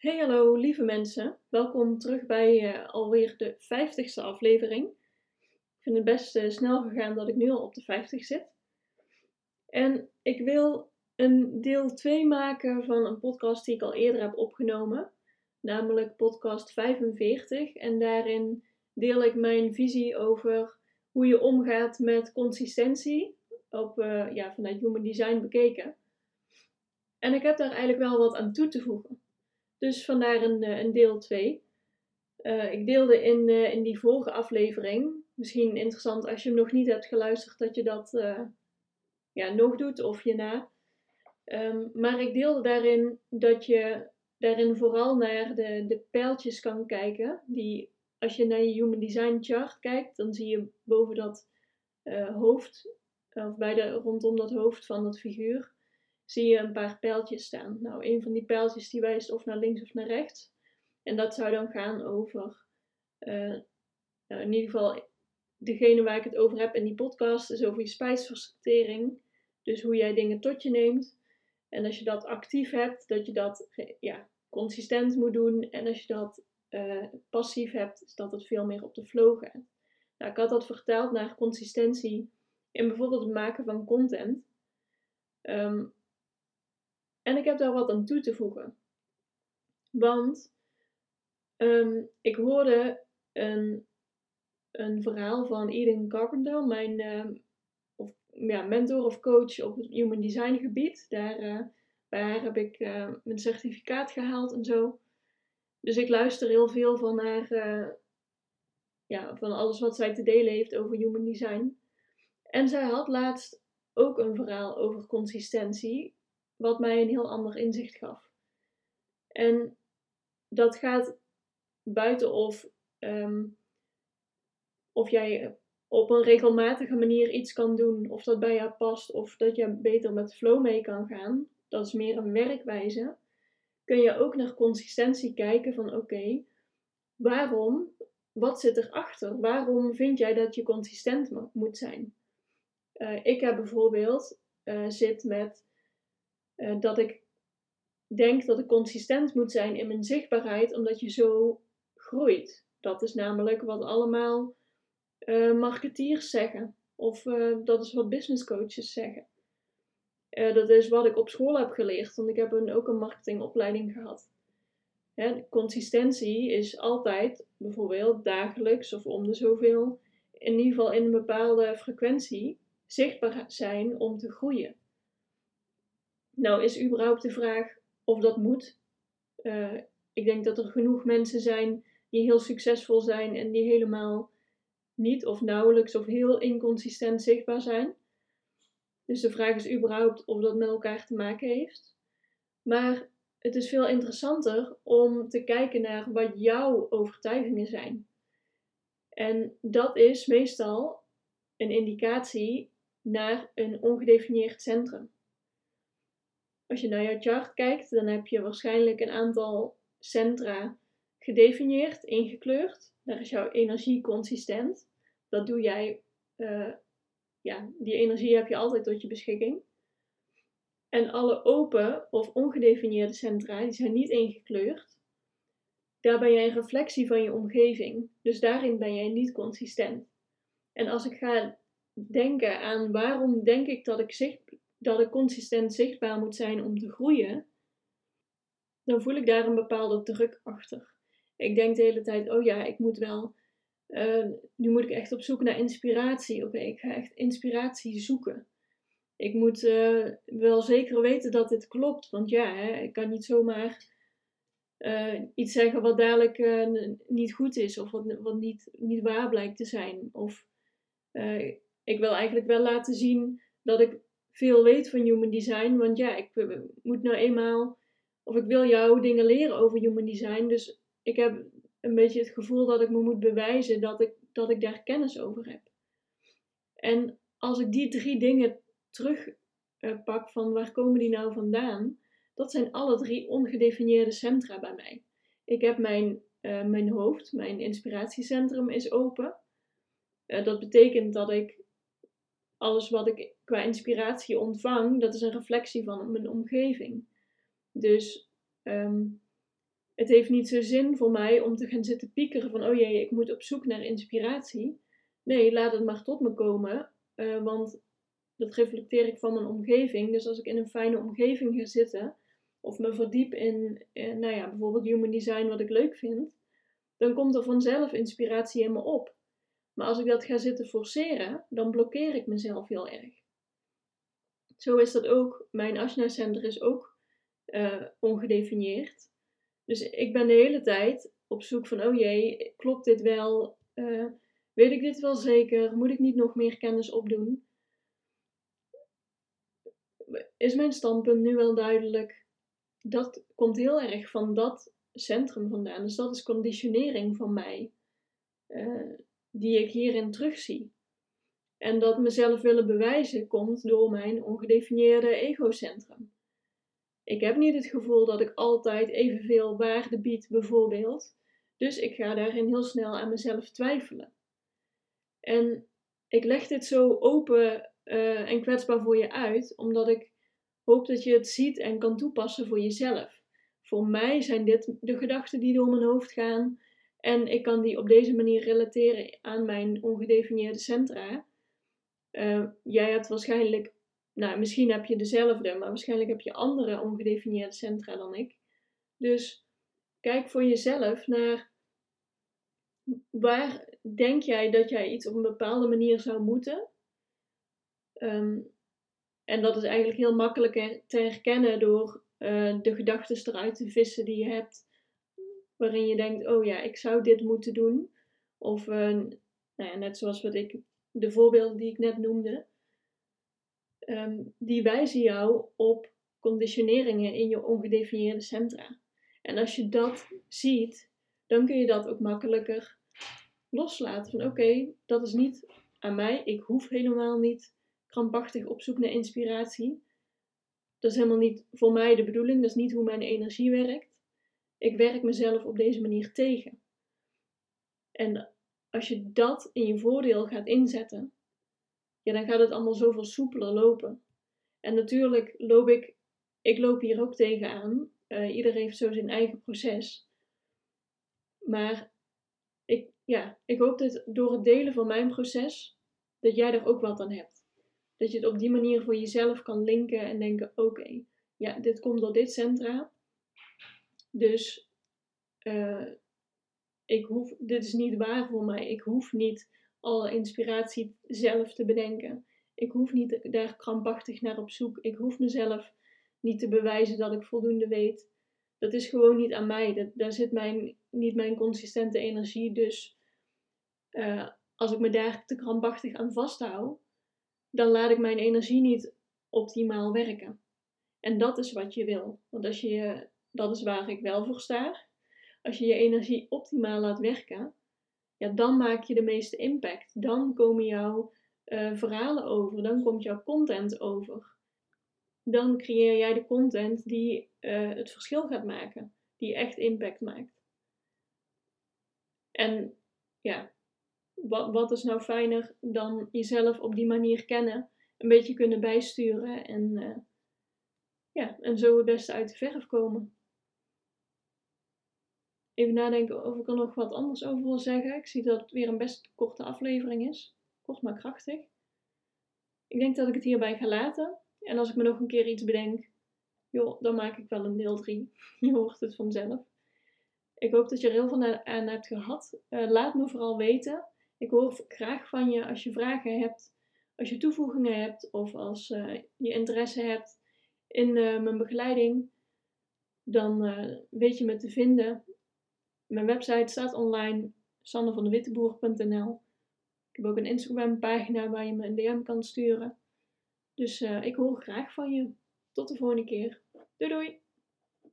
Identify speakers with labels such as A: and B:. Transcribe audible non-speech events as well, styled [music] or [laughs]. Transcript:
A: Hey hallo lieve mensen, welkom terug bij uh, alweer de 50ste aflevering. Ik vind het best uh, snel gegaan dat ik nu al op de 50 zit. En ik wil een deel 2 maken van een podcast die ik al eerder heb opgenomen, namelijk podcast 45. En daarin deel ik mijn visie over hoe je omgaat met consistentie, op, uh, ja, vanuit Human Design bekeken. En ik heb daar eigenlijk wel wat aan toe te voegen. Dus vandaar een, eh, een deel 2. Uh, eh, ik deelde in, uh, in die vorige aflevering, misschien interessant als je hem nog niet hebt geluisterd, dat je dat ja, nog doet of je na. Um, maar ik deelde daarin dat je daarin vooral naar de, de pijltjes kan kijken. Die, als je naar je Human Design chart kijkt, dan zie je boven dat hoofd, of bij de, rondom dat hoofd van dat figuur, zie je een paar pijltjes staan. Nou, een van die pijltjes die wijst of naar links of naar rechts. En dat zou dan gaan over, uh, in ieder geval, degene waar ik het over heb in die podcast, is over je spijsvertering. Dus hoe jij dingen tot je neemt. En als je dat actief hebt, dat je dat ja, consistent moet doen. En als je dat uh, passief hebt, is dat het veel meer op de flow gaat. Nou, ik had dat verteld naar consistentie in bijvoorbeeld het maken van content. Um, en ik heb daar wat aan toe te voegen. Want um, ik hoorde een, een verhaal van Eden Carpenter, mijn uh, of, ja, mentor of coach op het human design gebied. Daar, uh, bij haar heb ik uh, mijn certificaat gehaald en zo. Dus ik luister heel veel van haar, eh, ja, van alles wat zij te delen heeft over human design. En zij had laatst ook een verhaal over consistentie wat mij een heel ander inzicht gaf. En dat gaat buiten of, um, of jij op een regelmatige manier iets kan doen, of dat bij jou past, of dat je beter met flow mee kan gaan. Dat is meer een werkwijze. Kun je ook naar consistentie kijken van oké, waarom, wat zit erachter? Waarom vind jij dat je consistent moet zijn? Uh, ik heb bijvoorbeeld uh, zit met uh, dat ik denk dat ik consistent moet zijn in mijn zichtbaarheid, omdat je zo groeit. Dat is namelijk wat allemaal uh, marketeers zeggen. Of uh, dat is wat business coaches zeggen. dat is wat ik op school heb geleerd, want ik heb een, ook een marketingopleiding gehad. Consistentie is altijd bijvoorbeeld dagelijks of om de zoveel, in ieder geval in een bepaalde frequentie, zichtbaar zijn om te groeien. Nou is überhaupt de vraag of dat moet. Uh, ik denk dat er genoeg mensen zijn die heel succesvol zijn en die helemaal niet of nauwelijks of heel inconsistent zichtbaar zijn. Dus de vraag is überhaupt of dat met elkaar te maken heeft. Maar het is veel interessanter om te kijken naar wat jouw overtuigingen zijn. En dat is meestal een indicatie naar een ongedefinieerd centrum. Als je naar jouw chart kijkt, dan heb je waarschijnlijk een aantal centra gedefinieerd, ingekleurd. Daar is jouw energie consistent. Dat doe jij, uh, ja, die energie heb je altijd tot je beschikking. En alle open of ongedefinieerde centra, die zijn niet ingekleurd. Daar ben jij een reflectie van je omgeving. Dus daarin ben jij niet consistent. En als ik ga denken aan waarom denk ik dat ik zicht, dat ik consistent zichtbaar moet zijn om te groeien, dan voel ik daar een bepaalde druk achter. Ik denk de hele tijd, oh ja, ik moet wel, uh, nu moet ik echt op zoek naar inspiratie. Oké, ik ga echt inspiratie zoeken. Ik moet uh, wel zeker weten dat dit klopt, want ja, hè, ik kan niet zomaar uh, iets zeggen wat dadelijk niet goed is of wat, wat niet, niet waar blijkt te zijn. Of ik wil eigenlijk wel laten zien dat ik veel weet van human design. Want ja, ik moet nou eenmaal, of ik wil jou dingen leren over human design. Dus ik heb een beetje het gevoel dat ik me moet bewijzen dat ik, dat ik daar kennis over heb. En als ik die drie dingen terugpak uh, van waar komen die nou vandaan, dat zijn alle drie ongedefinieerde centra bij mij. Ik heb mijn, uh, mijn hoofd, mijn inspiratiecentrum is open. Dat betekent dat ik alles wat ik qua inspiratie ontvang, dat is een reflectie van mijn omgeving. Dus um, het heeft niet zo zin voor mij om te gaan zitten piekeren van, oh jee, ik moet op zoek naar inspiratie. Nee, laat het maar tot me komen, uh, want dat reflecteer ik van mijn omgeving. Dus als ik in een fijne omgeving ga zitten, of me verdiep in, in nou ja, bijvoorbeeld human design, wat ik leuk vind, dan komt er vanzelf inspiratie in me op. Maar als ik dat ga zitten forceren, dan blokkeer ik mezelf heel erg. Zo is dat ook. Mijn Ashna Center is ook uh, ongedefinieerd. Dus ik ben de hele tijd op zoek van, oh jee, klopt dit wel? Uh, weet ik dit wel zeker? Moet ik niet nog meer kennis opdoen? Is mijn standpunt nu wel duidelijk? Dat komt heel erg van dat centrum vandaan. Dus dat is conditionering van mij, uh, die ik hierin terugzie. En dat mezelf willen bewijzen komt door mijn ongedefinieerde egocentrum. Ik heb niet het gevoel dat ik altijd evenveel waarde bied, bijvoorbeeld. Dus ik ga daarin heel snel aan mezelf twijfelen. En ik leg dit zo open uh, en kwetsbaar voor je uit, omdat ik hoop dat je het ziet en kan toepassen voor jezelf. Voor mij zijn dit de gedachten die door mijn hoofd gaan. En ik kan die op deze manier relateren aan mijn ongedefinieerde centra. Uh, jij hebt waarschijnlijk nou, misschien heb je dezelfde, maar waarschijnlijk heb je andere ongedefinieerde centra dan ik. Dus kijk voor jezelf naar waar denk jij dat jij iets op een bepaalde manier zou moeten. Um, en dat is eigenlijk heel makkelijk te herkennen door uh, de gedachten eruit te vissen die je hebt. Waarin je denkt, oh ja, ik zou dit moeten doen. Of uh, nou ja, net zoals wat ik, de voorbeelden die ik net noemde. Ehm, die wijzen jou op conditioneringen in je ongedefinieerde centra. En als je dat ziet, dan kun je dat ook makkelijker loslaten. Van oké, dat is niet aan mij. Ik hoef helemaal niet krampachtig op zoek naar inspiratie. Dat is helemaal niet voor mij de bedoeling. Dat is niet hoe mijn energie werkt. Ik werk mezelf op deze manier tegen. En als je dat in je voordeel gaat inzetten, ja, dan gaat het allemaal zoveel soepeler lopen. En natuurlijk loop ik, ik loop hier ook tegenaan. Uh, iedereen heeft zo zijn eigen proces. Maar ik, ja, ik hoop dat door het delen van mijn proces, dat jij er ook wat aan hebt. Dat je het op die manier voor jezelf kan linken en denken: oké, ja, dit komt door dit centra. Dus uh, ik hoef, dit is niet waar voor mij. Ik hoef niet alle inspiratie zelf te bedenken. Ik hoef niet daar krampachtig naar op zoek. Ik hoef mezelf niet te bewijzen dat ik voldoende weet. Dat is gewoon niet aan mij. Dat, daar zit mijn, niet mijn consistente energie. Dus uh, als ik me daar te krampachtig aan vasthoud, dan laat ik mijn energie niet optimaal werken. En dat is wat je wil. Want als je, dat is waar ik wel voor sta. Als je je energie optimaal laat werken, ja, dan maak je de meeste impact. Dan komen jouw uh, verhalen over, dan komt jouw content over. Dan creëer jij de content die uh, het verschil gaat maken, die echt impact maakt. En ja, wat, wat is nou fijner dan jezelf op die manier kennen, een beetje kunnen bijsturen en, uh, ja, en zo het beste uit de verf komen even nadenken of ik er nog wat anders over wil zeggen. Ik zie dat het weer een best korte aflevering is. Kort maar krachtig. Ik denk dat ik het hierbij ga laten. En als ik me nog een keer iets bedenk, joh, dan maak ik wel een deel 3. [laughs] Je hoort het vanzelf. Ik hoop dat je er heel veel aan hebt gehad. Uh, laat me vooral weten. Ik hoor graag van je als je vragen hebt, als je toevoegingen hebt of als uh, je interesse hebt in uh, mijn begeleiding. Dan weet je me te vinden mijn website staat online, sannevandewitteboer.nl. Ik heb ook een Instagram pagina waar je me een DM kan sturen. Dus ik hoor graag van je. Tot de volgende keer. Doei doei!